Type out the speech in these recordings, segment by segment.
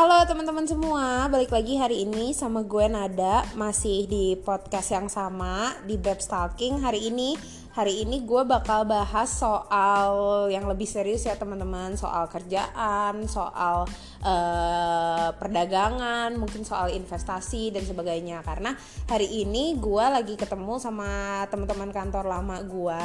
Halo teman-teman semua, balik lagi hari ini sama gue Nada Masih di podcast yang sama di Beb Stalking. Hari ini Hari ini gue bakal bahas soal yang lebih serius ya teman-teman Soal kerjaan, soal uh, perdagangan, mungkin soal investasi dan sebagainya. Karena hari ini gue lagi ketemu sama teman-teman kantor lama gue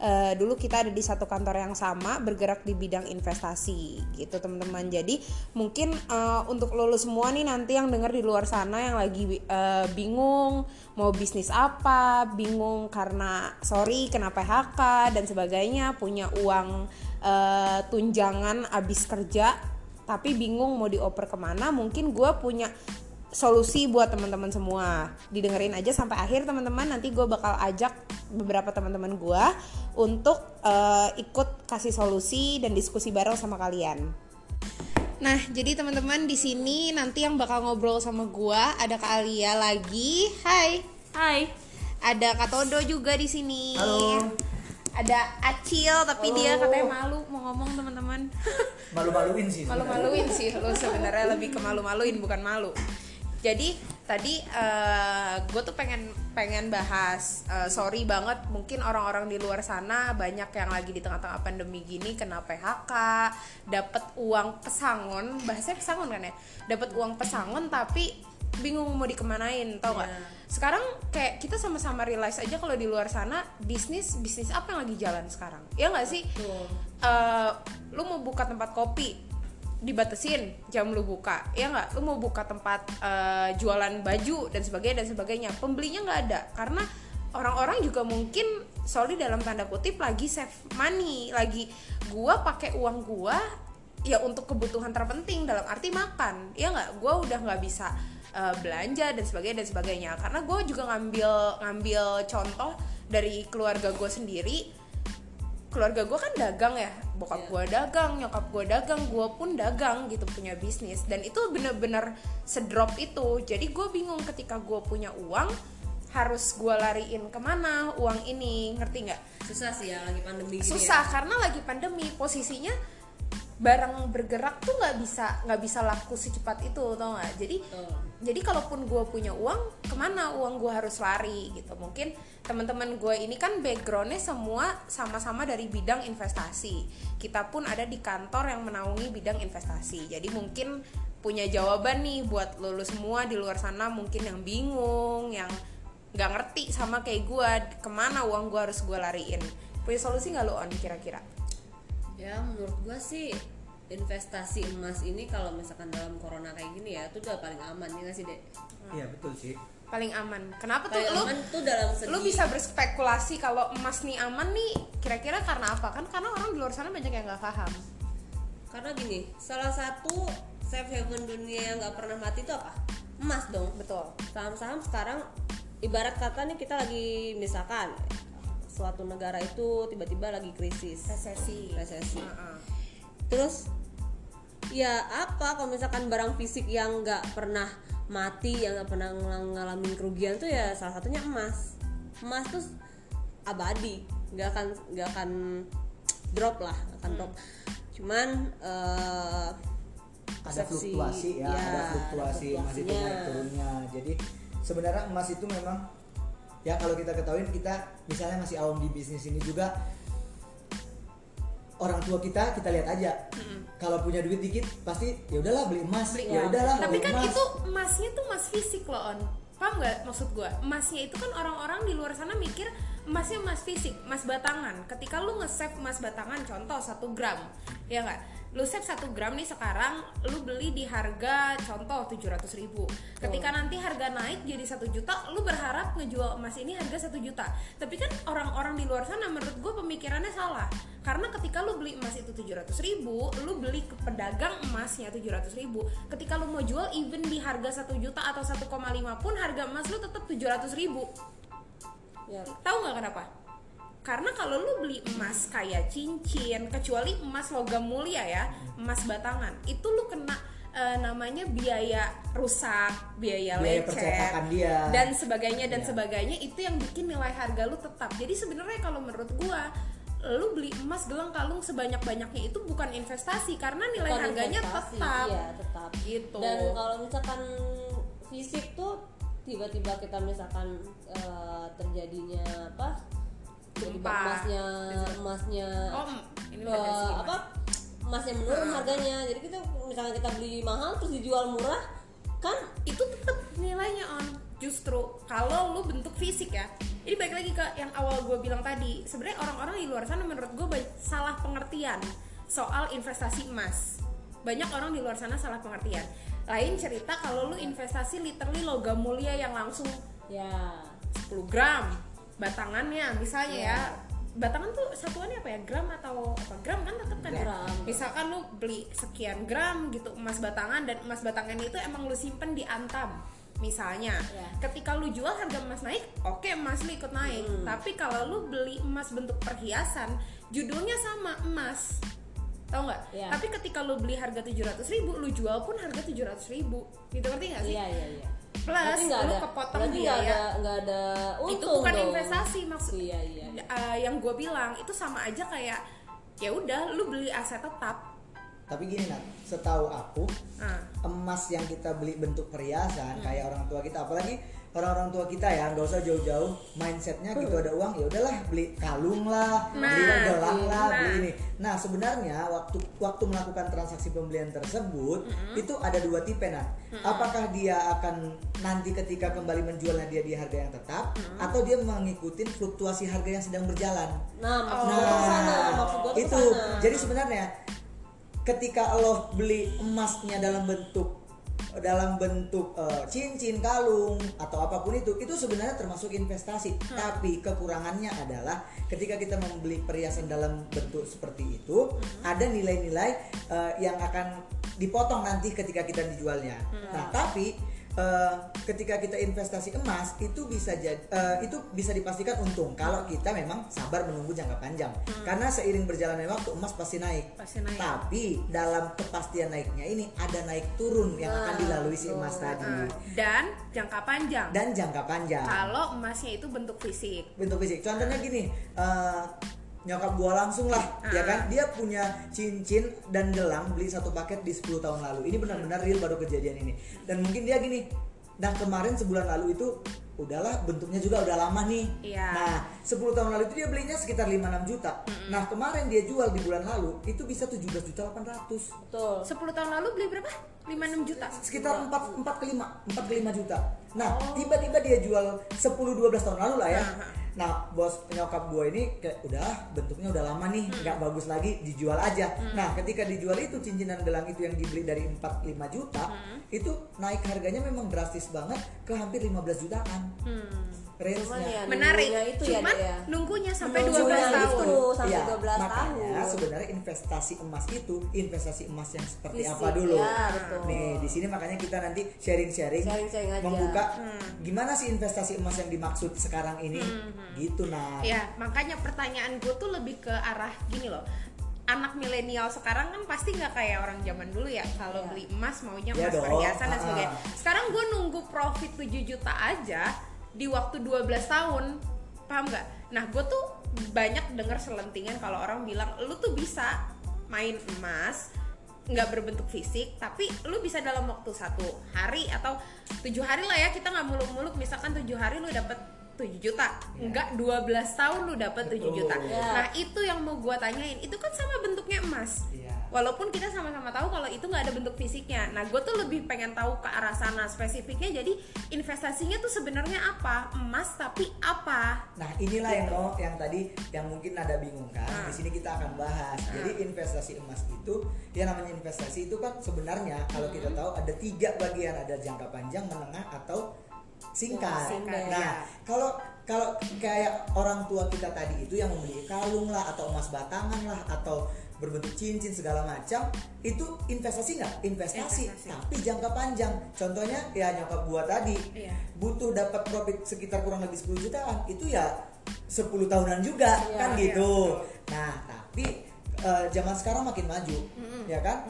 uh, Dulu kita ada di satu kantor yang sama bergerak di bidang investasi gitu teman-teman. Jadi mungkin uh, untuk lulus semua nih nanti yang denger di luar sana yang lagi bingung mau bisnis apa, bingung karena sorry kena PHK dan sebagainya, punya uang uh, tunjangan abis kerja tapi bingung mau dioper ke mana, mungkin gue punya solusi buat teman-teman semua didengerin aja sampai akhir teman-teman nanti gue bakal ajak beberapa teman-teman gue untuk uh, ikut kasih solusi dan diskusi bareng sama kalian Nah, jadi teman-teman di sini nanti yang bakal ngobrol sama gue ada Kak Alia lagi. Hai. Hai ada Katodo juga di sini. Halo. Ada Acil tapi Halo. dia katanya malu mau ngomong teman-teman. Malu-maluin sih. Malu-maluin sih lo sebenarnya lebih ke malu-maluin bukan malu. Jadi tadi uh, eh, gue tuh pengen pengen bahas uh, sorry banget mungkin orang-orang di luar sana banyak yang lagi di tengah-tengah pandemi gini kena PHK dapat uang pesangon bahasanya pesangon kan ya dapat uang pesangon tapi bingung mau dikemanain tau gak yeah. sekarang kayak kita sama-sama realize aja kalau di luar sana bisnis bisnis apa yang lagi jalan sekarang? Ya nggak sih? Uh, lu mau buka tempat kopi dibatesin jam lu buka. Ya nggak? Lu mau buka tempat uh, jualan baju dan sebagainya dan sebagainya. Pembelinya nggak ada karena orang-orang juga mungkin sorry dalam tanda kutip lagi save money. Lagi gua pakai uang gua ya untuk kebutuhan terpenting dalam arti makan. Ya nggak? Gua udah nggak bisa uh, belanja dan sebagainya dan sebagainya. Karena gue juga ngambil ngambil contoh dari keluarga gue sendiri. Keluarga gue kan dagang ya. Bokap yeah. gue dagang nyokap gue dagang gue pun dagang gitu punya bisnis. Dan itu bener-bener sedrop itu. Jadi gue bingung ketika gue punya uang harus gue lariin ke mana uang ini? Ngerti nggak? Susah sih ya lagi pandemi susah ya. karena lagi pandemi. Posisinya barang bergerak tuh nggak bisa nggak bisa laku secepat itu tau nggak? Jadi oh. jadi kalaupun gue punya uang ke mana uang gue harus lari gitu. Mungkin teman-teman gue ini kan backgroundnya semua sama-sama dari bidang investasi. Kita pun ada di kantor yang menaungi bidang investasi. Jadi mungkin punya jawaban nih buat lulus semua di luar sana mungkin yang bingung yang nggak ngerti sama kayak gue ke mana uang gue harus gue lariin. Punya solusi nggak lo on kira-kira ya menurut gue sih investasi emas ini kalau misalkan dalam corona kayak gini ya itu udah paling aman ya gak sih dek? Iya betul sih. Paling aman. Kenapa paling tuh aman lu tuh dalam segi... lu bisa berspekulasi kalau emas nih aman nih kira-kira karena apa? Kan karena orang di luar sana banyak yang nggak paham. Karena gini salah satu safe haven dunia yang nggak pernah mati itu apa? Emas dong. Betul. Saham-saham sekarang ibarat kata nih kita lagi misalkan suatu negara itu tiba-tiba lagi krisis. Resesi. Resesi. Uh -uh. terus ya apa kalau misalkan barang fisik yang nggak pernah mati yang nggak pernah ng ngalamin kerugian tuh ya salah satunya emas. Emas tuh abadi nggak akan nggak akan drop lah akan hmm. drop. Cuman uh, ada fluktuasi ya, ya ada fluktuasi emas itu naik turunnya. Jadi sebenarnya emas itu memang ya kalau kita ketahui kita misalnya masih awam di bisnis ini juga orang tua kita kita lihat aja. Mm-hmm. kalau punya duit dikit pasti ya udahlah beli emas. Beli, ya udahlah tapi kan emas. itu emasnya tuh emas fisik loh on. Paham nggak maksud gue emasnya itu kan orang-orang di luar sana mikir emasnya emas fisik emas batangan. Ketika lu nge-save emas batangan contoh satu gram ya nggak? Lu save satu gram nih sekarang lu beli di harga contoh 700 ribu. Ketika oh. nanti harga naik jadi satu juta lu berharap ngejual emas ini harga satu juta. Tapi kan orang-orang di luar sana menurut gue pemikirannya salah. Karena ketika lu beli emas itu 700 ribu lu beli ke pedagang emasnya 700 ribu. Ketika lu mau jual even di harga satu juta atau 1,5 pun harga emas lu tetap 700 ribu ya. tahu nggak kenapa karena kalau lu beli emas kayak cincin kecuali emas logam mulia ya emas batangan itu lu kena uh, namanya biaya rusak biaya, biaya lecet dia. dan sebagainya dan yeah. sebagainya itu yang bikin nilai harga lu tetap jadi sebenarnya kalau menurut gua lu beli emas gelang kalung sebanyak-banyaknya itu bukan investasi karena nilai Bukan harganya investasi, tetap iya tetap gitu dan kalau misalkan fisik tuh tiba-tiba kita misalkan eh, terjadinya apa tiba-tiba emasnya emasnya oh ini emas. apa emasnya menurun Ah. harganya. Jadi kita misalkan kita beli mahal terus dijual murah kan itu tetap nilainya on. Justru kalau lu bentuk fisik ya. Ini balik lagi ke yang awal gue bilang tadi. Sebenarnya orang-orang di luar sana menurut gue salah pengertian soal investasi emas. Banyak orang di luar sana salah pengertian lain cerita kalau lu investasi literally logam mulia yang langsung ya 10 gram batangannya misalnya ya. Batangan tuh satuannya apa ya? Gram atau apa? Gram kan tetap kan ya? Gram. misalkan lu beli sekian gram gitu emas batangan dan emas batangan itu emang lu simpen di antam misalnya. Ya. ketika lu jual harga emas naik oke emas lu ikut naik. Hmm. tapi kalau lu beli emas bentuk perhiasan judulnya sama emas tau nggak? Ya. tapi ketika lu beli harga 700.000 ribu lu jual pun harga 700.000 ribu. Gitu ngerti nggak sih? Iya iya iya. Plus Berarti nggak lu ada- kepotong berarti nggak biaya ada nggak ada untung itu bukan dong. investasi maksud iya iya. Eh, yang gue bilang itu sama aja kayak ya udah lu beli aset tetap. Tapi gini Nat, setahu aku nah, emas yang kita beli bentuk perhiasan Hmm. kayak orang tua kita apalagi orang-orang tua kita ya nggak usah jauh-jauh mindsetnya gitu ada uang ya udahlah beli kalung lah Nah, beli gelang lah nah. beli ini nah sebenarnya waktu waktu melakukan transaksi pembelian tersebut Hmm. itu ada dua tipe nah apakah dia akan nanti ketika kembali menjualnya dia di harga yang tetap Hmm. atau dia mengikuti fluktuasi harga yang sedang berjalan nah maksud Oh. ke sana maksud tuh itu ke sana. jadi sebenarnya ketika lo beli emasnya dalam bentuk dalam bentuk eh, cincin kalung atau apa pun itu itu sebenarnya termasuk investasi Hmm. tapi kekurangannya adalah ketika kita membeli perhiasan dalam bentuk seperti itu Hmm. ada nilai-nilai eh, yang akan dipotong nanti ketika kita dijualnya Hmm. nah tapi eh, ketika kita investasi emas itu bisa jadi itu bisa dipastikan untung kalau kita memang sabar menunggu jangka panjang. Karena seiring berjalannya waktu emas pasti naik. Pasti naik. Tapi dalam kepastian naiknya ini ada naik turun yang akan dilalui si emas betul. tadi. Nah, dan jangka panjang. Dan jangka panjang. Kalau emasnya itu bentuk fisik. Bentuk fisik. Contohnya gini eh, nyokap gua langsung lah ya kan? Dia punya cincin dan gelang beli satu paket di 10 tahun lalu. Ini benar-benar real baru kejadian ini. Dan mungkin dia gini nah kemarin sebulan lalu itu udahlah bentuknya juga udah lama nih. Iya. nah 10 tahun lalu itu dia belinya sekitar 5-6 juta. Nah kemarin dia jual di bulan lalu itu bisa 17 juta 800 betul. 10 tahun lalu beli berapa 5-6 juta sekitar 4 4 ke 5 4 ke 5 juta. Nah, Oh. tiba-tiba dia jual 10 12 tahun lalu lah ya. Aha. Nah, bos nyokap gue ini kayak udah bentuknya udah lama nih, Hmm. nggak bagus lagi, dijual aja. Nah, ketika dijual itu cincin dan gelang itu yang dibeli dari 4 5 juta, Hmm. itu naik harganya memang drastis banget ke hampir 15 jutaan. hmm. Cuman ya, menarik nunggunya itu ya, cuman Dek, ya. nunggunya sampai Nunggunya 12 tahun itu. sampai Iya, 12 makanya tahun. sebenarnya investasi emas itu investasi emas yang seperti Fisik, apa dulu. ya, betul. Nih, di sini makanya kita nanti sharing-sharing membuka Hmm. gimana sih investasi emas yang dimaksud sekarang ini. Gitu nah. ya makanya pertanyaan gue tuh lebih ke arah gini loh anak milenial sekarang kan pasti nggak kayak orang zaman dulu ya kalau Iya. beli emas maunya Ya emas dong, perhiasan dan ah, sebagainya ah. sekarang gue nunggu profit 7 juta aja di waktu 12 tahun paham nggak nah gue tuh banyak dengar selentingan kalau orang bilang lu tuh bisa main emas nggak berbentuk fisik tapi lu bisa dalam waktu satu hari atau tujuh hari lah ya kita nggak muluk-muluk misalkan tujuh hari lu dapet 7 juta Ya. enggak 12 tahun lu dapet 7 juta. Ya. nah itu yang mau gua tanyain itu kan sama bentuknya emas Iya. Walaupun kita sama-sama tahu kalau itu nggak ada bentuk fisiknya nah gue tuh lebih pengen tahu ke arah sana spesifiknya jadi investasinya tuh sebenarnya apa emas tapi apa Nah, inilah yang mau yang tadi yang mungkin ada bingung kan. Ah. Di sini kita akan bahas. Jadi investasi emas itu ya namanya investasi itu kan sebenarnya kalau kita Hmm. tahu ada tiga bagian, ada jangka panjang, menengah atau singkat. Singkat, Nah, kalau kalau kayak orang tua kita tadi itu yang membeli kalung lah atau emas batangan lah atau berbentuk cincin segala macam itu investasi nggak investasi, Investasi. tapi jangka panjang contohnya ya nyokap gua tadi Iya. butuh dapat profit sekitar kurang lebih 10 jutaan itu ya 10 tahunan juga Iya, kan iya, gitu nah tapi eh, zaman sekarang makin maju ya kan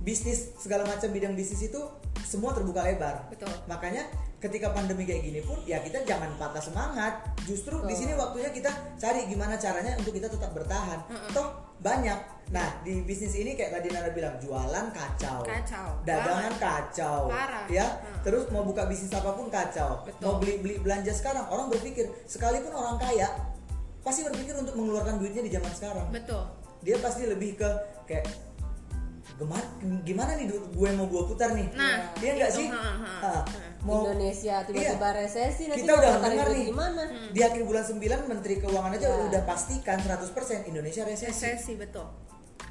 bisnis segala macam bidang bisnis itu semua terbuka lebar. Betul. Makanya ketika pandemi kayak gini pun ya kita jangan patah semangat. Justru di sini waktunya kita cari gimana caranya untuk kita tetap bertahan. Toh banyak. Nah, di bisnis ini kayak tadi Nana bilang jualan kacau. Kacau. Dagangan Banget. kacau. Parah. Ya. Hmm. Terus mau buka bisnis apa pun kacau. Betul. Mau beli beli belanja sekarang orang berpikir sekalipun orang kaya pasti berpikir untuk mengeluarkan duitnya di zaman sekarang betul dia pasti lebih ke kayak gimana gimana nih duit gue mau gue putar nih? Nah, dia nggak sih? Ha, ha. Ah, mau Indonesia tiba-tiba Iya. resesi nanti kita udah dengar nih. gimana? Di akhir bulan 9 menteri keuangan aja Ya. udah pastikan 100% Indonesia resesi. Resesi betul.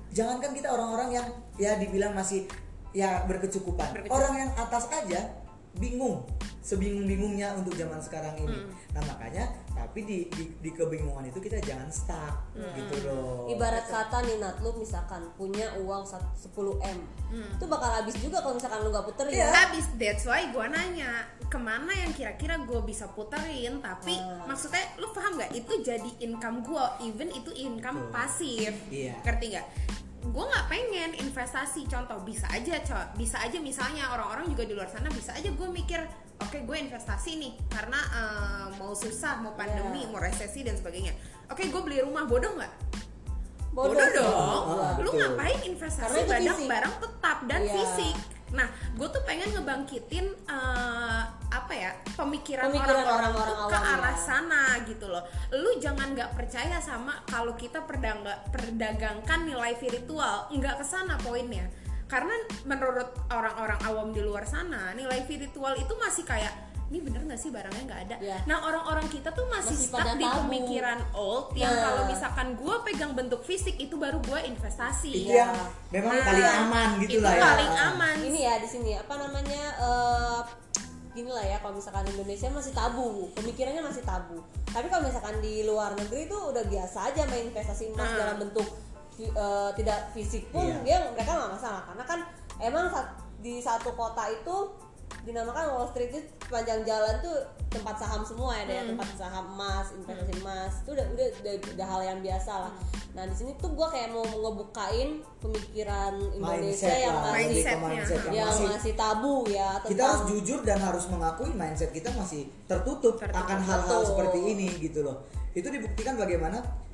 Jangankan kita orang-orang yang ya dibilang masih ya berkecukupan. Berkecukupan. orang yang atas aja bingung sebingung-bingungnya untuk zaman sekarang ini Hmm. nah makanya tapi di, di di kebingungan itu kita jangan stuck Hmm. gitu loh ibarat kata nih Nat lu misalkan punya uang sat- 10 m Hmm. itu bakal habis juga kalau misalkan lu nggak puterin Iya. habis that's why gue nanya ke mana yang kira-kira gue bisa puterin tapi Ah. maksudnya lu paham nggak itu jadi income gue even itu income Betul. pasif Iya. ngerti nggak gue nggak pengen investasi. Contoh bisa aja co bisa aja misalnya orang-orang juga di luar sana bisa aja gue mikir oke gue investasi nih karena eh, mau susah mau pandemi Iya. mau resesi dan sebagainya. Oke gue beli rumah bodoh nggak? Bodoh, bodoh dong. Ah, lu ngapain investasi? Itu barang fisik. barang tetap dan Iya. fisik. Nah gue tuh pengen ngebangkitin apa ya pemikiran, Pemikiran orang-orang ke arah ya. sana gitu loh lu jangan nggak percaya sama kalau kita perdangga, perdagangkan nilai virtual nggak ke sana poinnya karena menurut orang-orang awam di luar sana nilai virtual itu masih kayak ini bener nggak sih barangnya nggak ada Iya. nah orang-orang kita tuh masih, Masih stuck di tabu. pemikiran old yang Nah. kalau misalkan gue pegang bentuk fisik itu baru gue investasi itu Iya. yang memang Nah, paling aman gitu itu lah ya paling aman ini ya di sini apa namanya eh gini lah ya kalau misalkan Indonesia masih tabu pemikirannya masih tabu tapi kalau misalkan di luar negeri itu udah biasa aja main investasi emas Hmm. dalam bentuk eh, tidak fisik pun Iya. dia mereka nggak masalah karena kan emang di satu kota itu dinamakan Wall Street itu sepanjang jalan tuh tempat saham semua ya, ada ya, Hmm. tempat saham emas, investasi emas. Itu udah, udah udah udah hal yang biasa lah. Nah di sini tuh gua kayak mau ngebukain pemikiran Indonesia mindset yang lah masih mindset yang yang masih masih tabu ya tentang kita harus jujur dan harus mengakui mindset kita masih tertutup, Tertutup, akan hal-hal seperti ini gitu loh. Itu dibuktikan bagaimana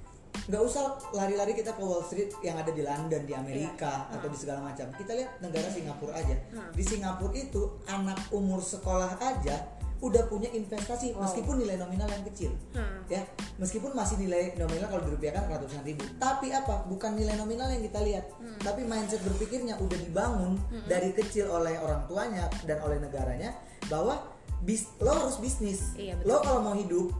nggak usah lari-lari kita ke Wall Street yang ada di London di Amerika Iya. atau di segala macam kita lihat negara Singapura aja Hmm. di Singapura itu anak umur sekolah aja udah punya investasi Wow. meskipun nilai nominal yang kecil Hmm. ya meskipun masih nilai nominal kalau dirupiahkan ratusan ribu tapi apa bukan nilai nominal yang kita lihat Hmm. tapi mindset berpikirnya udah dibangun dari kecil oleh orang tuanya dan oleh negaranya bahwa bis, lo harus bisnis Iya, betul. lo kalau mau hidup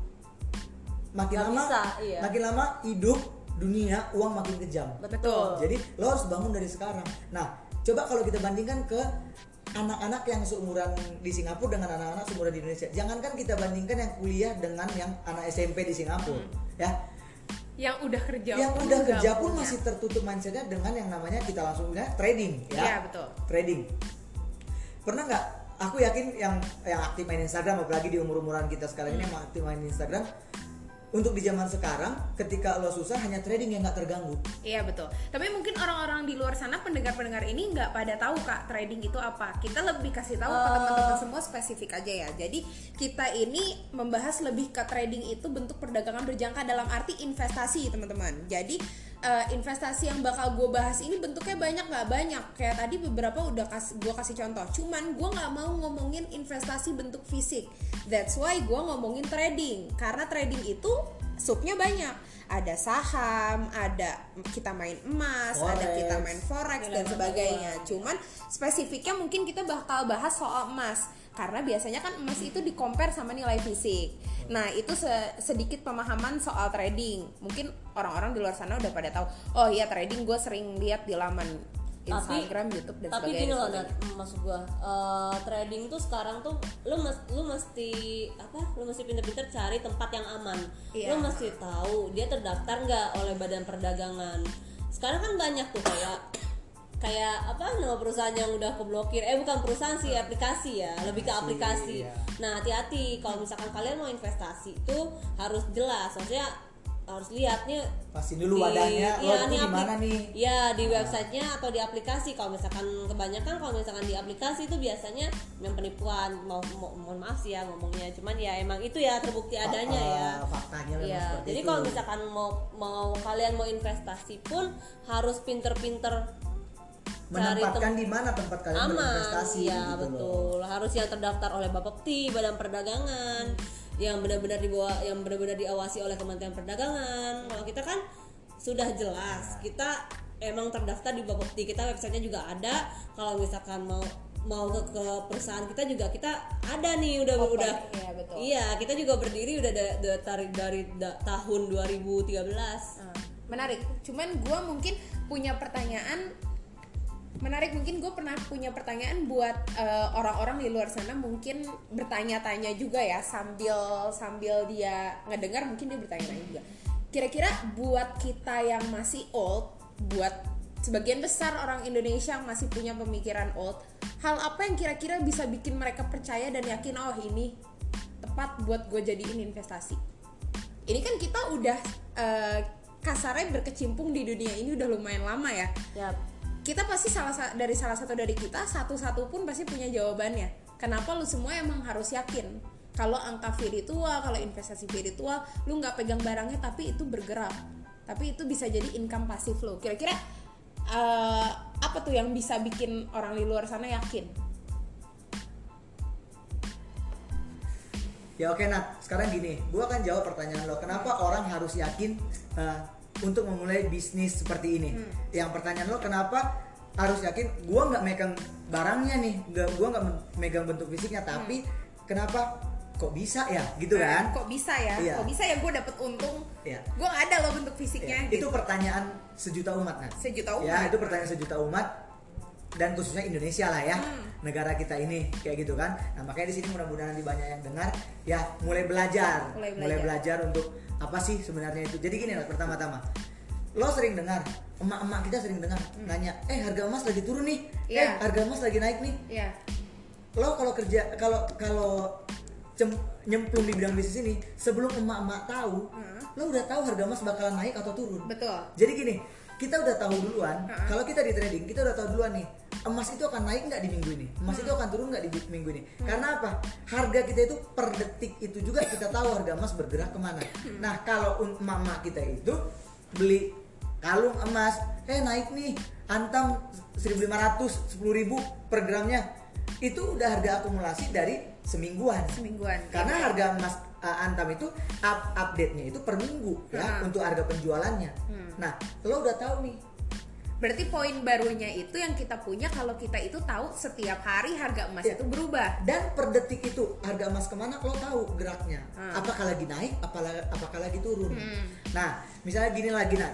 makin Nggak lama bisa, iya. makin lama hidup dunia uang makin kejam betul jadi lo harus bangun dari sekarang. Nah, coba kalau kita bandingkan ke anak-anak yang seumuran di Singapura dengan anak-anak seumuran di Indonesia. Jangankan kita bandingkan yang kuliah dengan yang anak SMP di Singapura, ya. yang udah kerja yang pun udah kerja pun masih tertutup mindsetnya dengan yang namanya kita langsung bilang trading, ya. Iya, betul. Trading. Pernah nggak? Aku yakin yang yang aktif main Instagram, apalagi di umur-umuran kita sekarang ini yang aktif main Instagram, untuk di zaman sekarang, ketika lo susah hanya trading yang nggak terganggu. Iya betul. Tapi mungkin orang-orang di luar sana pendengar-pendengar ini nggak pada tahu kak trading itu apa. Kita lebih kasih tahu ke Eh. teman-teman semua spesifik aja ya. Jadi kita ini membahas lebih ke trading itu bentuk perdagangan berjangka dalam arti investasi teman-teman. Jadi eh, investasi yang bakal gue bahas ini bentuknya banyak nggak banyak. Kayak tadi beberapa udah kasih gue kasih contoh. Cuman gue nggak mau ngomongin investasi bentuk fisik. That's why gue ngomongin trading. Karena trading itu subnya banyak ada saham ada kita main emas ada Forex. kita main forex dan sebagainya cuman spesifiknya mungkin kita bakal bahas soal emas karena biasanya kan emas itu di compare sama nilai fisik nah itu se- sedikit pemahaman soal trading mungkin orang-orang di luar sana udah pada tahu oh iya trading gue sering lihat di laman Tapi- Instagram, YouTube dan tapi sebagainya. gini loh Nat, maksud gua eh, trading tuh sekarang tuh lu mes, lu mesti apa lu mesti pinter-pinter cari tempat yang aman Iya. lu mesti tahu dia terdaftar nggak oleh badan perdagangan sekarang kan banyak tuh kayak kayak apa nama perusahaan yang udah keblokir eh bukan perusahaan sih aplikasi ya lebih ke aplikasi iya. nah hati-hati kalau misalkan kalian mau investasi itu harus jelas maksudnya harus lihat nih Pastiin dulu di- wadahnya, lo iya, itu nih di mana nih? Iya di websitenya atau di aplikasi. Kalau misalkan kebanyakan kalau misalkan di aplikasi itu biasanya yang penipuan. Mau, mau mohon maaf sih ya ngomongnya. Cuman ya emang itu ya terbukti adanya Fa- ya. faktanya seperti Jadi itu. kalau misalkan mau mau kalian mau investasi pun harus pinter-pinter menempatkan di mana tempat kalian aman berinvestasi ya gitu loh. betul. Harus yang terdaftar oleh Bapepti Badan Perdagangan yang benar-benar dibawa yang benar-benar diawasi oleh Kementerian Perdagangan. Kalau kita kan sudah jelas kita emang terdaftar di Bapepti kita websitenya juga ada. Kalau misalkan mau mau ke, ke perusahaan kita juga kita ada nih udah Open, udah. iya, betul. iya kita juga berdiri udah da- da- dari dari da- tahun 2013 Ah, menarik. Cuman gue mungkin punya pertanyaan menarik mungkin gue pernah punya pertanyaan buat eh, orang-orang di luar sana mungkin bertanya-tanya juga ya sambil sambil dia ngedengar mungkin dia bertanya-tanya juga. Kira-kira buat kita yang masih old buat sebagian besar orang Indonesia yang masih punya pemikiran old hal apa yang kira-kira bisa bikin mereka percaya dan yakin oh ini tepat buat gue jadiin investasi? Ini kan kita udah eh, kasarnya berkecimpung di dunia ini udah lumayan lama ya. Ya kita pasti salah sa- dari salah satu dari kita satu-satu pun pasti punya jawabannya. Kenapa lu semua emang harus yakin? Kalau angka virtual kalau investasi virtual lu nggak pegang barangnya tapi itu bergerak. Tapi itu bisa jadi income pasif lo kira-kira eh, apa tuh yang bisa bikin orang di luar sana yakin? Ya oke Nat, sekarang gini, gua akan jawab pertanyaan lo. Kenapa orang harus yakin uh, untuk memulai bisnis seperti ini? Hmm. Yang pertanyaan lo kenapa harus yakin? Gua nggak megang barangnya nih, nggak gua nggak megang bentuk fisiknya, tapi kenapa kok bisa ya? Gitu Hmm. Nah, kan? kok bisa ya Iya. kok bisa ya gue dapet untung Iya. gue ada loh bentuk fisiknya Ya, itu gitu. pertanyaan sejuta umat Nat. sejuta Ya, umat itu pertanyaan sejuta umat dan khususnya Indonesia lah ya. Hmm. Negara kita ini kayak gitu kan. Nah, makanya di sini mudah-mudahan nanti banyak yang dengar ya mulai belajar. Mulai Mulai belajar. belajar untuk apa sih sebenarnya itu. Jadi gini Nat, pertama-tama. Lo sering dengar, emak-emak kita sering dengar nanya, "Eh, harga emas lagi turun nih. Eh, Hmm. Iya. harga emas lagi naik nih." ya Lo kalau kerja kalau kalau nyemplung di bidang bisnis ini, sebelum emak-emak tahu, Hmm. lo udah tahu harga emas bakalan naik atau turun. betul Jadi gini, kita udah tahu duluan. Ha-ha. Kalau kita di trading, kita udah tahu duluan nih. Emas itu akan naik nggak di minggu ini? Emas itu akan turun nggak di minggu ini? Karena apa? Harga kita itu per detik itu juga kita tahu harga emas bergerak ke mana. Nah kalau mama kita itu beli kalung emas, eh naik nih, antam 1500, 10.000 per gramnya. Itu udah harga akumulasi dari semingguan semingguan karena harga emas uh, antam itu up update-nya itu per minggu ya Hmm. untuk harga penjualannya. Hmm. Nah, lo udah tahu nih. Berarti poin barunya itu yang kita punya kalau kita itu tahu setiap hari harga emas Iya. itu berubah Dan per detik itu harga emas ke mana lo tahu geraknya. Hmm. Apakah lagi naik, apakah apakah lagi turun. Hmm. Nah, misalnya gini lagi nah.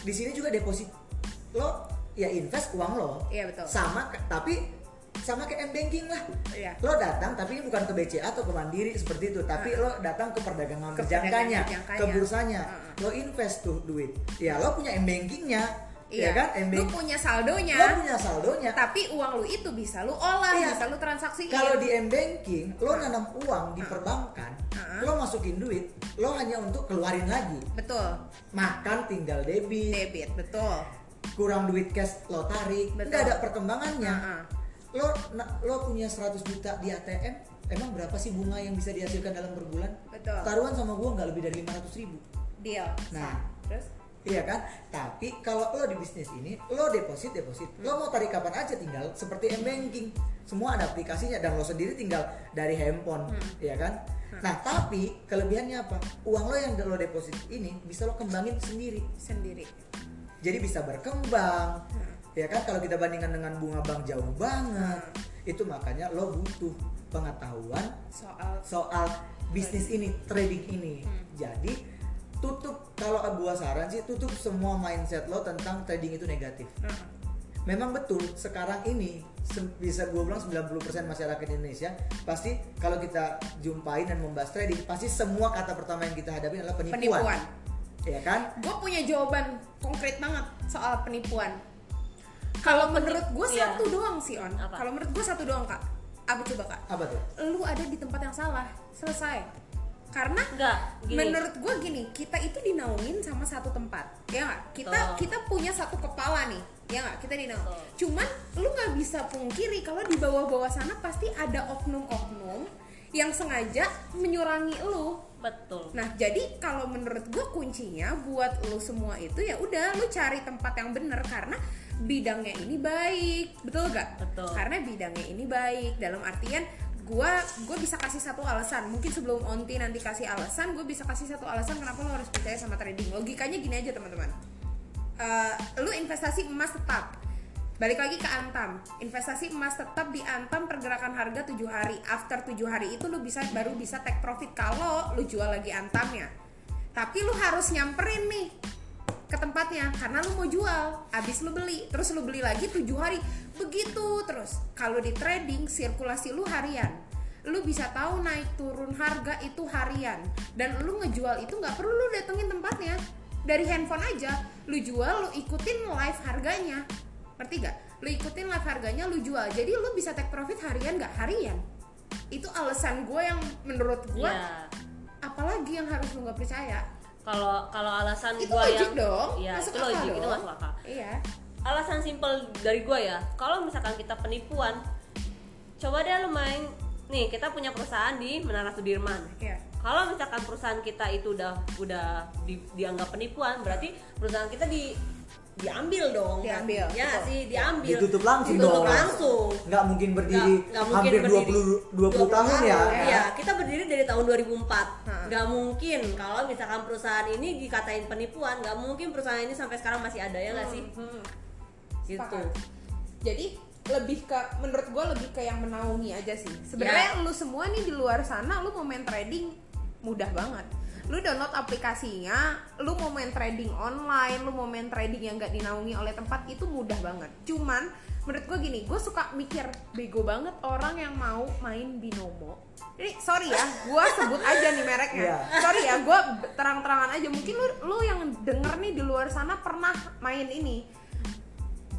Di sini juga deposit lo ya invest uang lo. Iya, betul. Sama tapi sama kayak m banking lah. Iya. Lo datang tapi ini bukan ke BCA atau ke Mandiri seperti itu, tapi lo datang ke perdagangan berjangkanya, ke bursanya. Heeh. Lo invest tuh duit. Ya lo punya m bankingnya, iya ya kan? M lu banking. punya saldonya Lo punya saldonya. tapi uang lu itu bisa lu olah Iya. bisa lu transaksiin Kalau di m banking, lo nanam uang di perbankan, Heeh. lo masukin duit, lo hanya untuk keluarin lagi. betul Makan tinggal debit, debit betul kurang duit cash lo tarik, Betul. nggak ada perkembangannya. Heeh. Lo lo punya 100 juta di ATM, emang berapa sih bunga yang bisa dihasilkan dalam berbulan? Betul. Taruhan sama gua nggak lebih dari 500 ribu. deal Nah. terus Iya kan? Tapi kalau lo di bisnis ini, lo deposit deposit, lo mau tarik kapan aja tinggal seperti m banking, semua ada aplikasinya dan lo sendiri tinggal dari handphone, ya kan? Nah tapi kelebihannya apa? Uang lo yang lo deposit ini bisa lo kembangin sendiri, sendiri jadi bisa berkembang, ya kan? Kalau kita bandingkan dengan bunga bank jauh banget, itu makanya lo butuh pengetahuan soal soal bisnis ini, trading ini. Hmm. Jadi tutup kalau gua saran sih tutup semua mindset lo tentang trading itu negatif. Heeh. Memang betul sekarang ini bisa gue bilang 90% masyarakat Indonesia pasti kalau kita jumpain dan membahas trading pasti semua kata pertama yang kita hadapi adalah penipuan. penipuan Ya kan? gue punya jawaban konkret banget soal penipuan kalau menurut gue Iya. satu doang sih on kalau menurut gue satu doang kak apa coba kak Apa tuh? lu ada di tempat yang salah selesai karena Enggak, gini. menurut gue gini kita itu dinaungin sama satu tempat ya nggak kita Betul. kita punya satu kepala nih ya nggak kita dinaung Betul. cuman lu nggak bisa pungkiri kalau di bawah-bawah sana pasti ada oknum-oknum yang sengaja menyurangi lu betul Nah, jadi kalau menurut gue kuncinya buat lo semua itu ya udah lo cari tempat yang bener karena bidangnya ini baik, betul gak? Betul. Karena bidangnya ini baik dalam artian gue gue bisa kasih satu alasan. Mungkin sebelum Onti nanti kasih alasan gue bisa kasih satu alasan kenapa lo harus percaya sama trading. Logikanya gini aja teman-teman. Eh, lu investasi emas tetap. Balik lagi ke Antam. Investasi emas tetap di Antam pergerakan harga 7 hari. After 7 hari itu lu bisa baru bisa take profit kalau lu jual lagi Antamnya. Tapi lu harus nyamperin nih ke tempatnya karena lu mau jual abis lu beli. Terus lu beli lagi 7 hari. Begitu terus. Kalau di trading sirkulasi lu harian. Lu bisa tahu naik turun harga itu harian. Dan lu ngejual itu nggak perlu lu datengin tempatnya. Dari handphone aja. Lu jual lu ikutin live harganya. Ngerti gak? lu ikutin live harganya lu jual. Jadi lu bisa take profit harian nggak? Harian. Itu alasan gue yang menurut gue ya apalagi yang harus lu nggak percaya kalau kalau alasan itu gua logik yang dong. Iya, masuk itu logik dong. itu masuk akal. Iya. Alasan simpel dari gue ya kalau misalkan kita penipuan coba deh lu main nih kita punya perusahaan di Menara Sudirman. Iya. Kalau misalkan perusahaan kita itu udah udah di- dianggap penipuan berarti perusahaan kita di diambil dong Diambil, ya betul. sih diambil Ditutup langsung Ditutup dong. langsung nggak mungkin berdiri Nggak- nggak mungkin hampir berdiri. 20 20 tahun ya Iya, kita berdiri dari tahun 2004. Hah. Nggak mungkin kalau misalkan perusahaan ini dikatain penipuan, nggak mungkin perusahaan ini sampai sekarang masih ada ya nggak sih? Hmm. Gitu. Sepakat. Jadi lebih ke menurut gue lebih ke yang menaungi aja sih. Sebenarnya lu semua nih di luar sana lu mau main trading mudah banget. Lu download aplikasinya, lu mau main trading online, lu mau main trading yang gak dinaungi oleh tempat itu mudah banget. Cuman menurut gue gini, gue suka mikir bego banget orang yang mau main binomo. Ini sorry ya, gue sebut aja nih mereknya. Iya. Sorry ya, gue terang-terangan aja. Mungkin lu lu yang denger nih di luar sana pernah main ini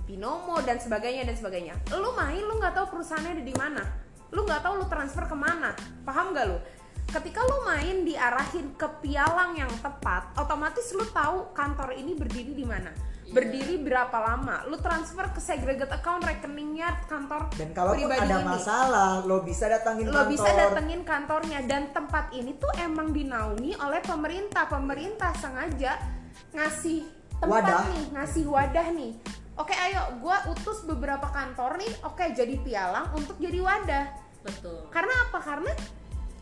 binomo dan sebagainya dan sebagainya. Lu main lu nggak tahu perusahaannya ada di mana. Lu nggak tahu lu transfer ke mana. Paham gak lu? Ketika lu main diarahin ke pialang yang tepat, otomatis lu tahu kantor ini berdiri di mana. Berdiri berapa lama. Lu transfer ke segregate account rekeningnya kantor dan pribadi ada ini. masalah lo bisa datangin lo kantor. bisa datengin kantornya. Dan tempat ini tuh emang dinaungi oleh pemerintah. Pemerintah sengaja ngasih tempat Wadah. nih ngasih wadah nih. Oke ayo gua utus beberapa kantor nih. Oke jadi pialang untuk jadi wadah. Betul. karena apa? Karena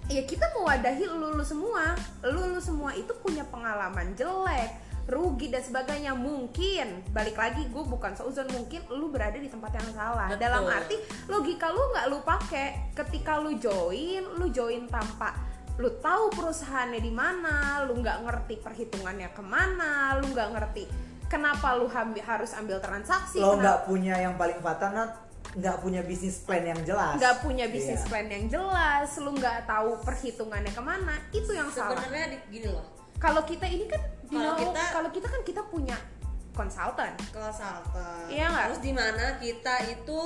ya kita mewadahi lu, lu semua. Lu, lu semua itu punya pengalaman jelek rugi dan sebagainya. Mungkin balik lagi gue bukan seuzon mungkin lu berada di tempat yang salah. Betul. dalam arti logika lu nggak lu pakai. Ketika lu join lu join tanpa lu tahu perusahaannya di mana lu nggak ngerti perhitungannya ke mana lu nggak ngerti kenapa lu hambi- harus ambil transaksi lo nggak punya yang paling fatal Nat, nggak punya bisnis plan yang jelas nggak punya bisnis Iya. plan yang jelas, lu nggak tahu perhitungannya ke mana, itu yang salah. Sebenarnya di- gini loh, Kalau kita ini kan, Kalau kita- kalau kita kan kita punya konsultan. konsultan. Iya nggak? Terus di mana kita itu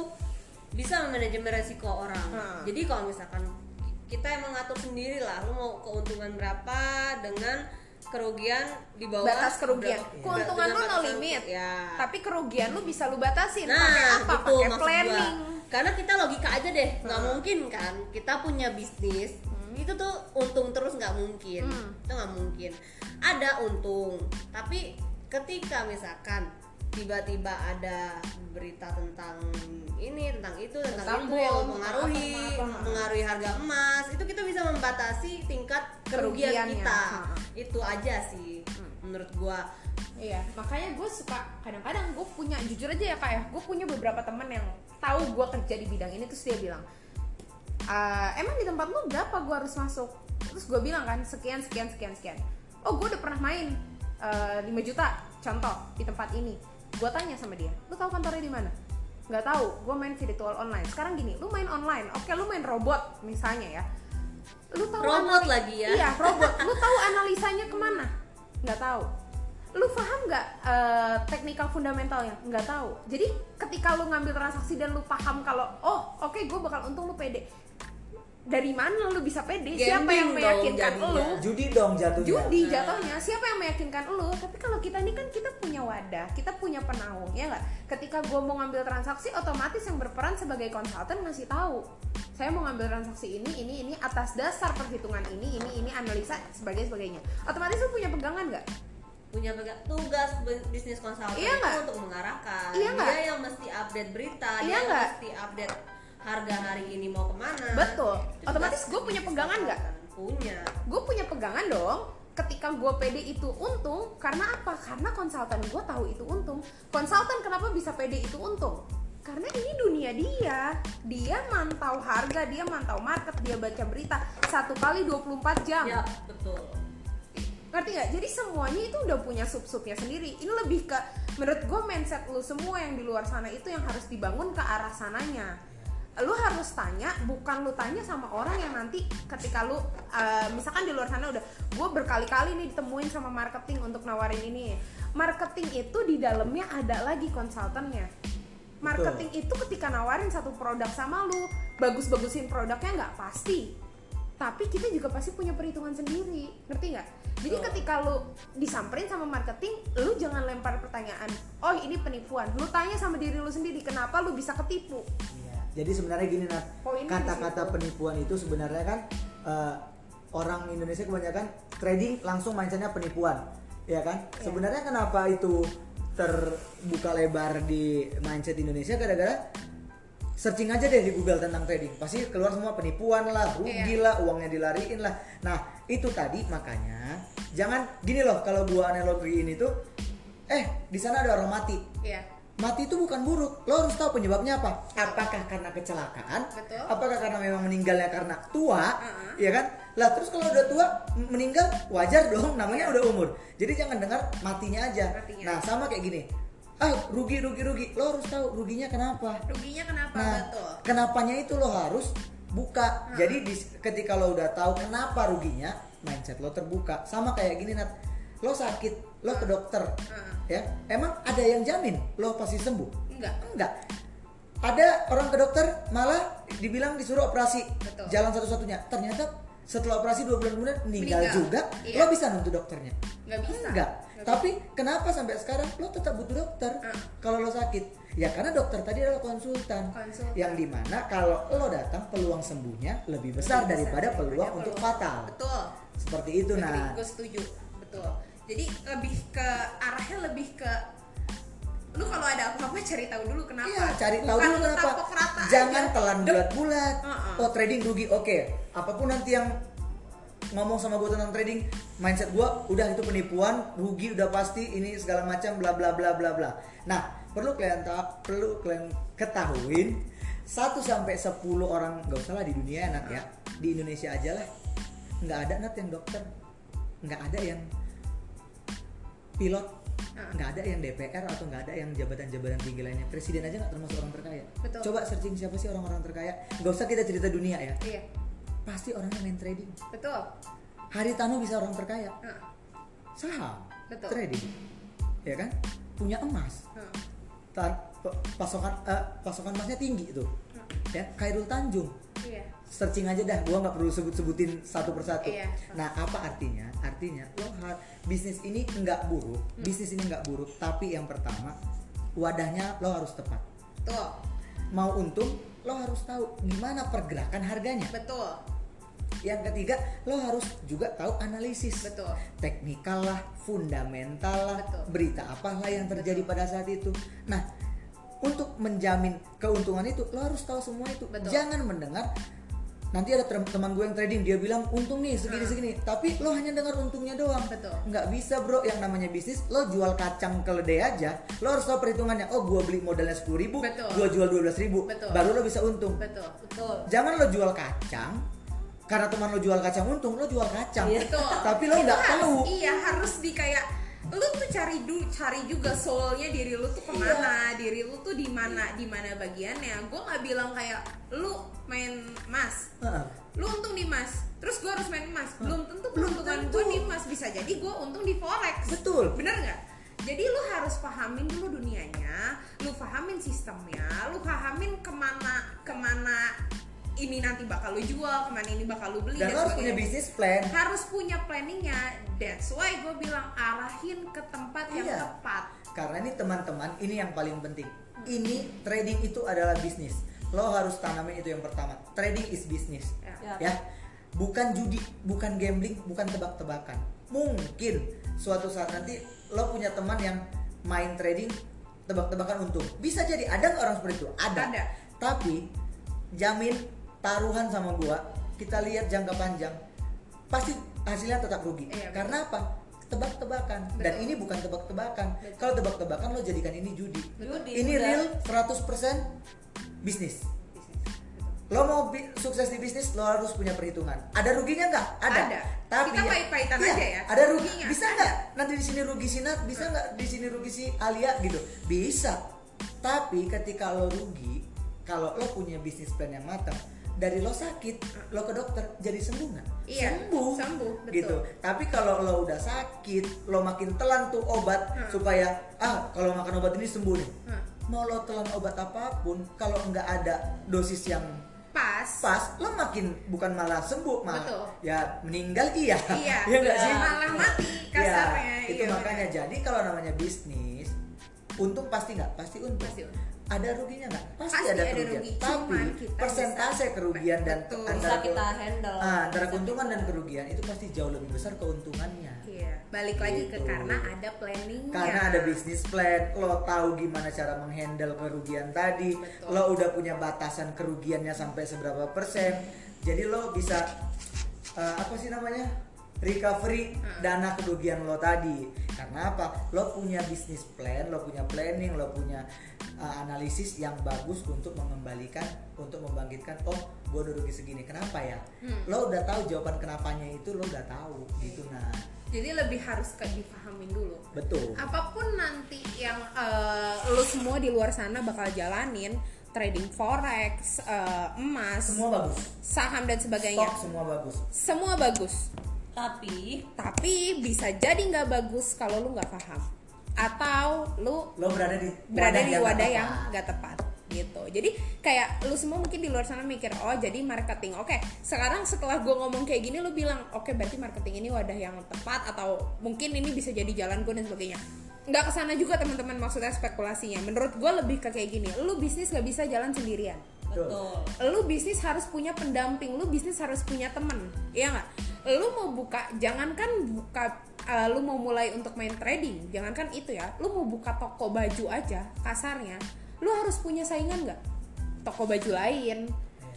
bisa memanajemen resiko orang. Hmm. Jadi kalau misalkan kita emang ngatur sendiri lah, lu mau keuntungan berapa dengan kerugian di bawah Batas kerugian. berapa- Keuntungan dengan lu no limit. Ya. Tapi kerugian lu bisa lu batasin. Nah, pakai apa? Pakai planning. gua. Karena kita logika aja deh, nggak Hmm. mungkin kan kita punya bisnis itu tuh untung terus nggak mungkin, Hmm. itu nggak mungkin. Ada untung, tapi ketika misalkan tiba-tiba ada berita tentang ini tentang itu tentang, Tentang itu yang mempengaruhi mengaruhi harga emas itu kita bisa membatasi tingkat kerugian kita. Itu aja sih menurut gua Iya, makanya gue suka kadang-kadang gue punya jujur aja ya kak ya, gue punya beberapa temen yang tahu gue kerja di bidang ini terus dia bilang, "Eh, emang di tempat lu berapa gue harus masuk? Terus gue bilang kan sekian sekian sekian sekian. Oh gue udah pernah main eh, 5 juta contoh di tempat ini. Gue tanya sama dia, lu tahu kantornya di mana? Nggak tahu, gue main virtual online. Sekarang gini, lu main online, oke lu main robot misalnya ya. Lu tahu Robot lagi ya? Iya robot. Lu tahu analisanya ke mana? Nggak tahu lu paham nggak eh, technical fundamentalnya nggak tahu jadi ketika lu ngambil transaksi dan lu paham kalau oh oke gue bakal untung lu pede dari mana lu bisa pede? Gambling siapa yang meyakinkan lu? Judi dong jatuhnya. Judi jatuhnya. Siapa yang meyakinkan lu? Tapi kalau kita ini kan kita punya wadah kita punya penaung ya nggak? Ketika gue mau ngambil transaksi otomatis yang berperan sebagai konsultan ngasih tahu. Saya mau ngambil transaksi ini ini ini atas dasar perhitungan ini ini ini analisa sebagai sebagainya. Otomatis lu punya pegangan nggak? Punya pegang tugas bi- bisnis konsultan Iya itu nggak? untuk mengarahkan. Iya nggak? dia yang mesti update berita Iya dia yang nggak? mesti update harga hari ini mau ke mana? Betul. Itu Otomatis gue punya pegangan nggak? punya. Gue punya pegangan dong ketika gue pede itu untung. Karena apa? Karena konsultan gue tahu itu untung. Konsultan kenapa bisa pede itu untung? Karena ini dunia dia. Dia mantau harga dia mantau market dia baca berita satu kali 24 jam. Ya betul. Ngerti nggak? Jadi semuanya itu udah punya sub subnya sendiri. Ini lebih ke menurut gue mindset lu semua yang di luar sana itu yang harus dibangun ke arah sananya lu harus tanya bukan lu tanya sama orang yang nanti ketika lu uh, misalkan di luar sana udah gue berkali-kali nih ditemuin sama marketing untuk nawarin ini. Marketing itu di dalamnya ada lagi konsultannya. Marketing itu ketika nawarin satu produk sama lu bagus-bagusin produknya nggak pasti. Tapi kita juga pasti punya perhitungan sendiri ngerti nggak? Jadi Betul. ketika lu disamperin sama marketing lu jangan lempar pertanyaan oh ini penipuan. Lu tanya sama diri lu sendiri kenapa lu bisa ketipu. Jadi sebenarnya gini Nat, di kata-kata penipuan itu sebenarnya kan eh, orang Indonesia kebanyakan trading langsung mindsetnya penipuan, ya kan? Iya. Sebenarnya kenapa itu terbuka lebar di mindset Indonesia gara-gara searching aja deh di Google tentang trading, pasti keluar semua penipuan lah, rugi Iya. lah, uangnya dilariin lah. Nah itu tadi makanya jangan gini loh kalau gua analogi ini tuh, eh di sana ada orang mati, ya mati itu bukan buruk. Lo harus tahu penyebabnya apa. Apakah karena kecelakaan? Betul. apakah karena memang meninggalnya karena tua? Uh-uh. ya kan? Lah terus kalau udah tua meninggal wajar dong. Namanya udah umur. Jadi jangan dengar matinya aja. Matinya. nah sama kayak gini. Ah rugi rugi rugi. Lo harus tahu ruginya kenapa. Ruginya kenapa? Nah betul. kenapanya itu lo harus buka. Hmm. jadi di- ketika lo udah tahu kenapa ruginya mindset lo terbuka. Sama kayak gini nat. Lo sakit lo ke dokter. Hmm. ya emang ada yang jamin lo pasti sembuh? Enggak. Enggak. Ada orang ke dokter malah dibilang disuruh operasi. Betul. jalan satu-satunya. Ternyata setelah operasi dua bulan kemudian meninggal, Meninggal. juga Iya. lo bisa nuntut dokternya? Nggak bisa. Enggak. Nggak tapi kenapa sampai sekarang lo tetap butuh dokter Hmm. kalau lo sakit? Ya karena dokter tadi adalah konsultan, Konsultan. yang di mana kalau lo datang peluang sembuhnya lebih besar Lebih daripada besar peluang daripada untuk peluang. fatal. Betul. Seperti itu nah gue setuju. Betul jadi lebih ke arahnya lebih ke lu kalau ada apa-apa cari tahu dulu kenapa Iya, cari tahu Bukan dulu lu kenapa. rata Jangan aja. telan bulat-bulat. Uh-uh. Oh, trading rugi. Oke. Apa pun nanti yang ngomong sama gue tentang trading, mindset gue udah itu penipuan, rugi udah pasti, ini segala macam bla bla bla bla bla. Nah, perlu kalian ta- perlu kalian ketahuin 1 sampai 10 orang gak usah lah di dunia Nat ya. Di Indonesia aja lah. nggak ada Nat yang dokter. nggak ada yang pilot. Ah. nggak ada yang DPR atau nggak ada yang jabatan-jabatan tinggi lainnya. Presiden aja nggak termasuk orang terkaya. Betul. coba searching siapa sih orang-orang terkaya. Nggak usah kita cerita dunia ya. Iya. Pasti orangnya main trading. Betul. Haritano bisa orang terkaya. Heeh. saham. Betul. trading. Ya kan? Punya emas. Pa- pasokan eh, pasokan emasnya tinggi itu ya Khairul Tanjung. Iya searching aja dah gua nggak perlu sebut-sebutin satu persatu. Iya. nah apa artinya? Artinya lo har- bisnis ini nggak buruk Hmm. bisnis ini nggak buruk tapi yang pertama wadahnya lo harus tepat. Betul. Mau untung lo harus tahu gimana pergerakan harganya. Betul. Yang ketiga lo harus juga tahu analisis. Betul. Teknikal lah fundamental lah Betul. berita apalah yang terjadi pada saat itu. Nah untuk menjamin keuntungan itu lo harus tahu semua itu. Betul. jangan mendengar nanti ada tem- teman gue yang trading dia bilang untung nih segini Ah. segini tapi lo hanya dengar untungnya doang Betul. nggak bisa bro yang namanya bisnis lo jual kacang keledai aja lo harus tahu perhitungannya oh gue beli modalnya sepuluh ribu Betul. gue jual dua belas ribu Betul. baru lo bisa untung betul betul jangan lo jual kacang karena teman lo jual kacang untung lo jual kacang Iya. betul tapi lo nggak tahu iya harus di kayak lu tuh cari dulu cari juga soulnya diri lu tuh ke mana? Diri lu tuh di mana di mana bagiannya? Gue nggak bilang kayak lu main emas. Heeh. lu untung di emas. Terus gue harus main emas. Belum tentu tentu. gue di emas. Bisa jadi gue untung di forex. Betul. bener nggak? Jadi lu harus pahamin dulu dunianya lu pahamin sistemnya lu pahamin ke mana ke mana ini nanti bakal lu jual ke mana ini bakal lu beli dan lo harus punya bisnis plan. Harus punya planningnya. That's why gue bilang arahin ke tempat yang Iya. tepat. Karena ini teman-teman ini yang paling penting. Ini trading itu adalah bisnis. Lo harus tanamin itu yang pertama. Trading is bisnis Ya. Ya. bukan judi bukan gambling bukan tebak-tebakan. Mungkin suatu saat nanti lo punya teman yang main trading tebak-tebakan untung. Bisa jadi ada nggak orang seperti itu? Ada. Ada. tapi jamin taruhan sama gua kita lihat jangka panjang pasti hasilnya tetap rugi. Iya, karena apa? Tebak-tebakan. Dan ini bukan tebak-tebakan. Kalau tebak-tebakan lo jadikan ini judi. Judi, ini real 100% bisnis. Lo mau bi- sukses di bisnis lo harus punya perhitungan. Ada ruginya nggak? Ada. Ada. tapi Kita pahit-pahitan Iya, aja ya. ada rugi. Ruginya bisa nggak? Nanti di sini rugi Sinat bisa nggak di sini rugi si Alia gitu? Bisa. Tapi ketika lo rugi kalau lo punya bisnis plan yang matang dari lo sakit lo ke dokter jadi sembuh nggak? Iya, sembuh. sembuh, betul. gitu. Tapi kalau lo udah sakit lo makin telan tuh obat Hmm. supaya ah kalau makan obat ini sembuh nih. Hmm. mau lo telan obat apa pun kalau nggak ada dosis yang pas. pas lo makin bukan malah sembuh malah Betul. ya meninggal iya. Iya, Iya nggak sih? Malah mati kasarnya, Iya, itu iya, makanya jadi kalau namanya bisnis untung pasti nggak pasti untung. Pasti untung. Ada ruginya nggak? Pasti, Pasti ada ada kerugian. rugi, tapi kita persentase bisa- kerugian dan Betul. bisa antara kita handle. Ah, antara Bisa keuntungan dan kerugian itu pasti jauh lebih besar keuntungannya. Iya, balik lagi ke Gitu. karena ada planningnya. karena ada bisnis plan lo tahu gimana cara menghandle kerugian tadi Betul. lo udah punya batasan kerugiannya sampai seberapa persen. Jadi lo bisa eh, apa sih namanya recovery Hmm. dana kerugian lo tadi. Karena apa? Lo punya bisnis plan lo punya planning lo punya eh, analisis yang bagus untuk mengembalikan untuk membangkitkan oh gue udah rugi segini. Kenapa ya? Hmm. lo udah tahu jawaban kenapanya itu lo udah tahu gitu nah. Jadi lebih harus ke dipahamin dulu. betul. Apa pun nanti yang eh, lu semua di luar sana bakal jalanin, trading forex, eh, emas, semua bagus. saham dan sebagainya, stok semua bagus. Semua bagus. Tapi Tapi bisa jadi nggak bagus kalau lu nggak paham. Atau lu lo berada di berada di yang wadah yang nggak tepat gitu. Jadi kayak lu semua mungkin di luar sana mikir oh jadi marketing. Oke sekarang setelah gue ngomong kayak gini lu bilang oke berarti marketing ini wadah yang tepat atau mungkin ini bisa jadi jalan gue dan sebagainya. Nggak ke sana juga teman-teman maksudnya spekulasinya. Menurut gue lebih ke kayak gini lu bisnis nggak bisa jalan sendirian. Betul. Lu bisnis harus punya pendamping lu bisnis harus punya temen iya nggak lu mau buka jangankan buka uh, lu mau mulai untuk main trading jangankan itu ya. Lu mau buka toko baju aja kasarnya lu harus punya saingan nggak? Toko baju lain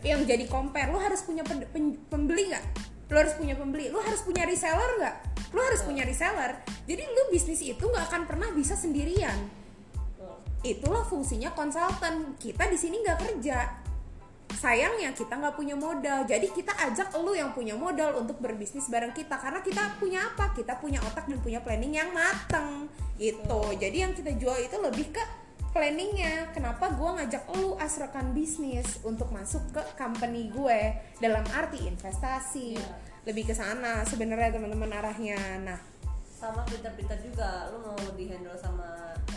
yang jadi compare lu harus punya pen- pen- pembeli nggak? Lu harus punya pembeli lu harus punya reseller nggak? Lu harus punya reseller. Jadi lu bisnis itu nggak akan pernah bisa sendirian. Itulah fungsinya konsultan. Kita di sini nggak kerja sayangnya kita nggak punya modal. Jadi kita ajak lu yang punya modal untuk berbisnis bareng kita. Karena kita punya apa? Kita punya otak dan punya planning yang mateng gitu. Jadi yang kita jual itu lebih ke planningnya. Kenapa gua ngajak lu asrakan bisnis untuk masuk ke company gue? Dalam arti investasi. Iya. lebih ke sana sebenarnya teman-teman arahnya. Nah sama pinter-pinter juga. Lu mau di handle sama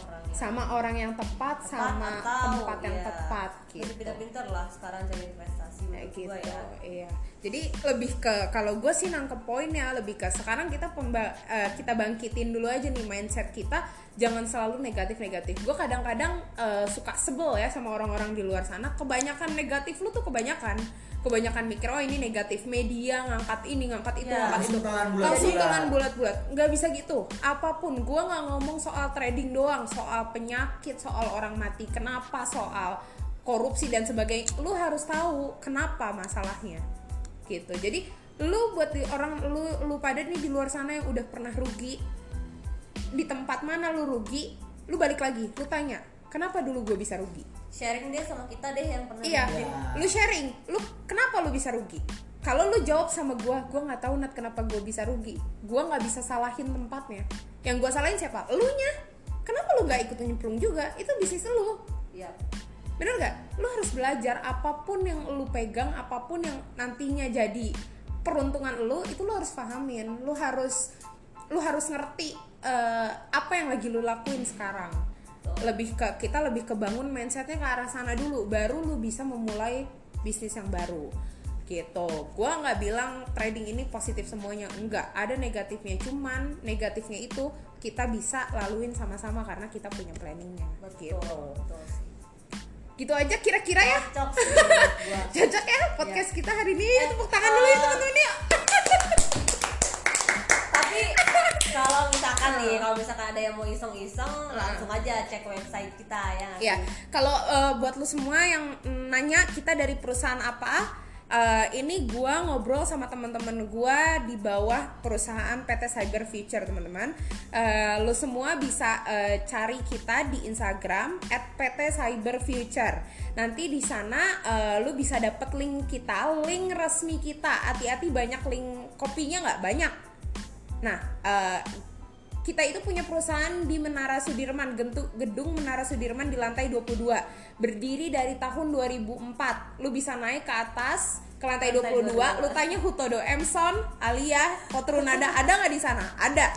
orang yang sama orang yang tepat, tepat sama atau, tempat yang iya, tepat lebih gitu. pinter-pinter lah sekarang cari investasi menurut gitu gua ya. iya. Jadi lebih ke kalau gue sih nangkep poinnya lebih ke sekarang kita pemba eh, kita bangkitin dulu aja nih mindset kita. Jangan selalu negatif negatif gue kadang-kadang eh, suka sebel ya sama orang-orang di luar sana. Kebanyakan negatif lu tuh kebanyakan kebanyakan mikir oh ini negatif media ngangkat ini ngangkat itu Ya, ngangkat itu. langsung tangan bulat-bulat. nggak bisa gitu. Apa pun gue nggak ngomong soal trading doang soal penyakit soal orang mati kenapa soal korupsi dan sebagainya. Lu harus tahu kenapa masalahnya. Gitu. Jadi lu buat di orang lu lu pada nih di luar sana yang udah pernah rugi di tempat mana lu rugi lu balik lagi lu tanya kenapa dulu gue bisa rugi sharing deh sama kita deh yang pernah Iya. Ya. lu sharing, lu kenapa lu bisa rugi? Kalau lu jawab sama gua, gua nggak tahu nat kenapa gua bisa rugi. Gua nggak bisa salahin tempatnya. Yang gua salahin siapa? Elunya. Kenapa lu nggak ikut nyemplung juga? Itu bisnis lu. Iya. Bener nggak? Lu harus belajar apa pun yang lu pegang, apa pun yang nantinya jadi peruntungan lu, itu lu harus pahamin. Lu harus lu harus ngerti eh, apa yang lagi lu lakuin sekarang. Lebih ke kita lebih kebangun mindsetnya ke arah sana dulu, baru lu bisa memulai bisnis yang baru. Gitu. Gue nggak bilang trading ini positif semuanya enggak ada negatifnya cuman negatifnya itu kita bisa laluin sama-sama karena kita punya planningnya. Gitu. betul gitu aja kira-kira ya. Cocok gua. ya podcast kita hari ini. Tepuk tangan dulu ya uh, teman-teman ya tapi kalau nih kalau misalkan ada yang mau iseng-iseng langsung aja cek website kita ya Ya, sih? kalau eh, buat lu semua yang nanya kita dari perusahaan apa, eh, ini gua ngobrol sama teman-teman gua di bawah perusahaan PT Cyber Future, teman-teman. Eh, lu semua bisa eh, cari kita di Instagram @pt_cyberfuture. Nanti di sana eh, lu bisa dapet link kita, link resmi kita. Hati-hati banyak link kopinya nggak banyak. Nah, eh, kita itu punya perusahaan di Menara Sudirman, gedung Menara Sudirman di lantai 22. Berdiri dari tahun 2004. Lu bisa naik ke atas ke lantai Lantai 22, 22. lu tanya Hutodo Emson, Alia, Kotrunada, ada nggak di sana? Ada.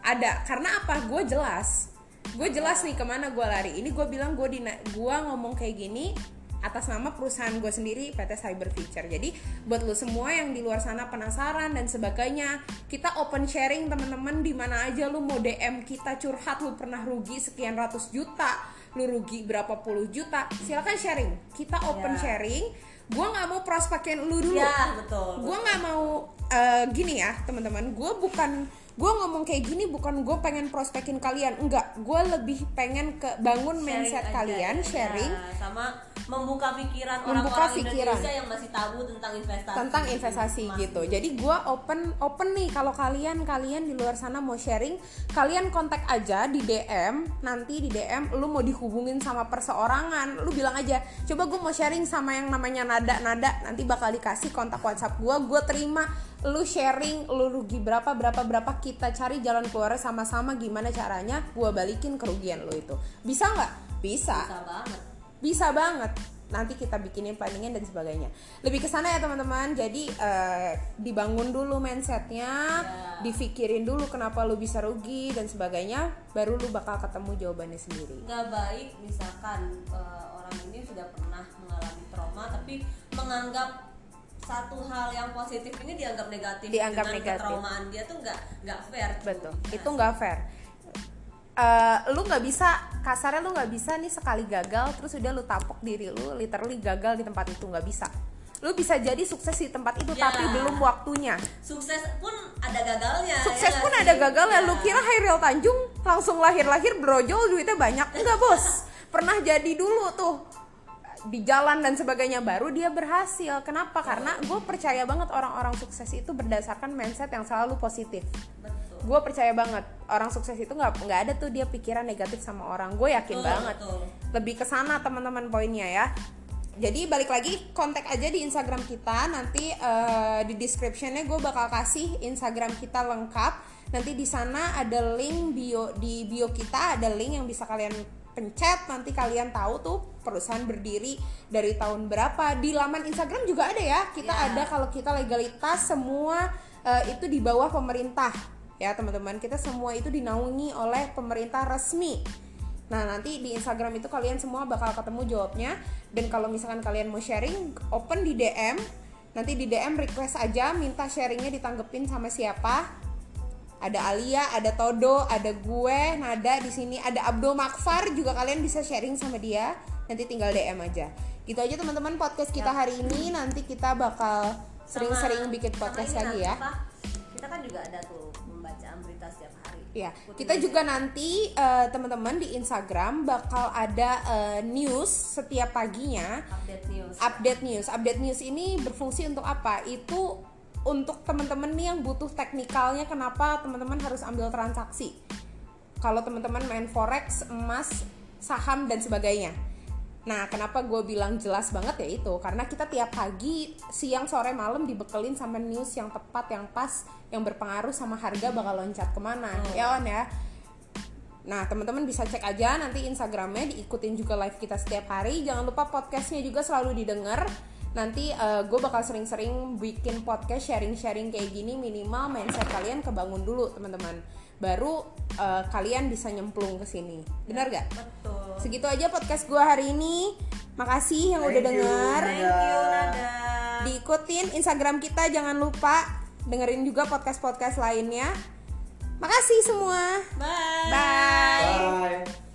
Ada. Karena apa? Gue jelas. Gue jelas nih ke mana gue lari. Ini gue bilang gue di gue ngomong kayak gini atas nama perusahaan gue sendiri PT Cyber Future. Jadi buat lo semua yang di luar sana penasaran dan sebagainya, kita open sharing teman-teman di mana aja lu mau DM kita curhat lu pernah rugi sekian ratus juta, lu rugi berapa puluh juta, silakan sharing. Kita open Ya. sharing. Gue nggak mau prospekin lu dulu ya betul gue nggak mau eh, gini ya teman-teman gue bukan gue ngomong kayak gini bukan gue pengen prospekin kalian enggak gue lebih pengen ke bangun Sharing mindset aja, kalian ya. sharing sama membuka pikiran Membuka orang-orang pikiran. Indonesia yang masih tabu tentang investasi tentang investasi gitu. ini. Jadi gue open open nih kalau kalian kalian di luar sana mau sharing, kalian kontak aja di DM. Nanti di DM lu mau dihubungin sama perseorangan, lu bilang aja, coba gue mau sharing sama yang namanya nada nada. Nanti bakal dikasih kontak WhatsApp gue, gue terima. Lu sharing, lu rugi berapa berapa berapa kita cari jalan keluar sama-sama gimana caranya, gue balikin kerugian lu itu. Bisa nggak? Bisa bisa banget bisa banget nanti kita bikinin planningnya dan sebagainya lebih ke sana ya teman-teman jadi eh, dibangun dulu mindsetnya Ya. dipikirin dulu kenapa lu bisa rugi dan sebagainya baru lu bakal ketemu jawabannya sendiri nggak baik misalkan eh, orang ini sudah pernah mengalami trauma tapi menganggap satu hal yang positif ini dianggap negatif Dianggap dengan negatif. ketraumaan dia tuh nggak nggak fair tuh. betul. Ya itu nggak fair. Eh, lu nggak bisa kasarnya lu nggak bisa nih sekali gagal terus udah lu tapok diri lu literally gagal di tempat itu nggak bisa. Lu bisa jadi sukses di tempat itu Ya. tapi belum waktunya. Sukses pun ada gagalnya sukses ya pun ada gagalnya. Ya. lu kira Hairil Tanjung langsung lahir-lahir brojol duitnya banyak. Enggak bos. Pernah jadi dulu tuh di jalan dan sebagainya baru dia berhasil. Kenapa? Karena gue percaya banget orang-orang sukses itu berdasarkan mindset yang selalu positif. Gue percaya banget orang sukses itu nggak nggak ada tuh dia pikiran negatif sama orang. Gue yakin Betul, banget. betul. lebih ke sana teman-teman poinnya ya. Jadi balik lagi kontak aja di Instagram kita. Nanti eh, di descriptionnya gue bakal kasih Instagram kita lengkap. Nanti di sana ada link bio di bio kita ada link yang bisa kalian pencet nanti kalian tahu tuh perusahaan berdiri dari tahun berapa. Di laman Instagram juga ada ya kita Ya. ada kalau kita legalitas semua eh, itu di bawah pemerintah. Ya teman-teman kita semua itu dinaungi oleh pemerintah resmi. Nah nanti di Instagram itu kalian semua bakal ketemu jawabnya. Dan kalau misalkan kalian mau sharing open di DM nanti di DM request aja minta sharingnya ditanggepin sama siapa ada Alia, ada Todo, ada gue, Nada di sini, ada Abdul Makfar juga kalian bisa sharing sama dia. Nanti tinggal DM aja. Gitu aja teman-teman podcast kita hari ini. Nanti kita bakal sering-sering bikin podcast lagi nanti ya. apa, kita kan juga ada tuh pembacaan berita setiap hari Ya, kita juga nanti eh, teman-teman di Instagram bakal ada eh, news setiap paginya. update news Update news. Update news ini berfungsi untuk apa? Itu untuk teman-teman nih yang butuh teknikalnya kenapa teman-teman harus ambil transaksi. Kalau teman-teman main forex, emas, saham dan sebagainya. Nah, kenapa gue bilang jelas banget ya itu? Karena kita tiap pagi, siang, sore, malam dibekelin sama news yang tepat, yang pas, yang berpengaruh sama harga bakal loncat ke mana. Ya on ya. Nah, teman-teman bisa cek aja nanti Instagramnya, diikutin juga live kita setiap hari. Jangan lupa podcastnya juga selalu didengar. Nanti gue bakal sering-sering bikin podcast sharing-sharing kayak gini minimal mindset kalian kebangun dulu teman-teman. Baru eh, kalian bisa nyemplung ke sini. Benar gak? betul segitu aja podcast gua hari ini makasih yang Thank udah you. denger Thank you, Nada. diikutin Instagram kita jangan lupa dengerin juga podcast podcast lainnya makasih semua Bye. bye Bye.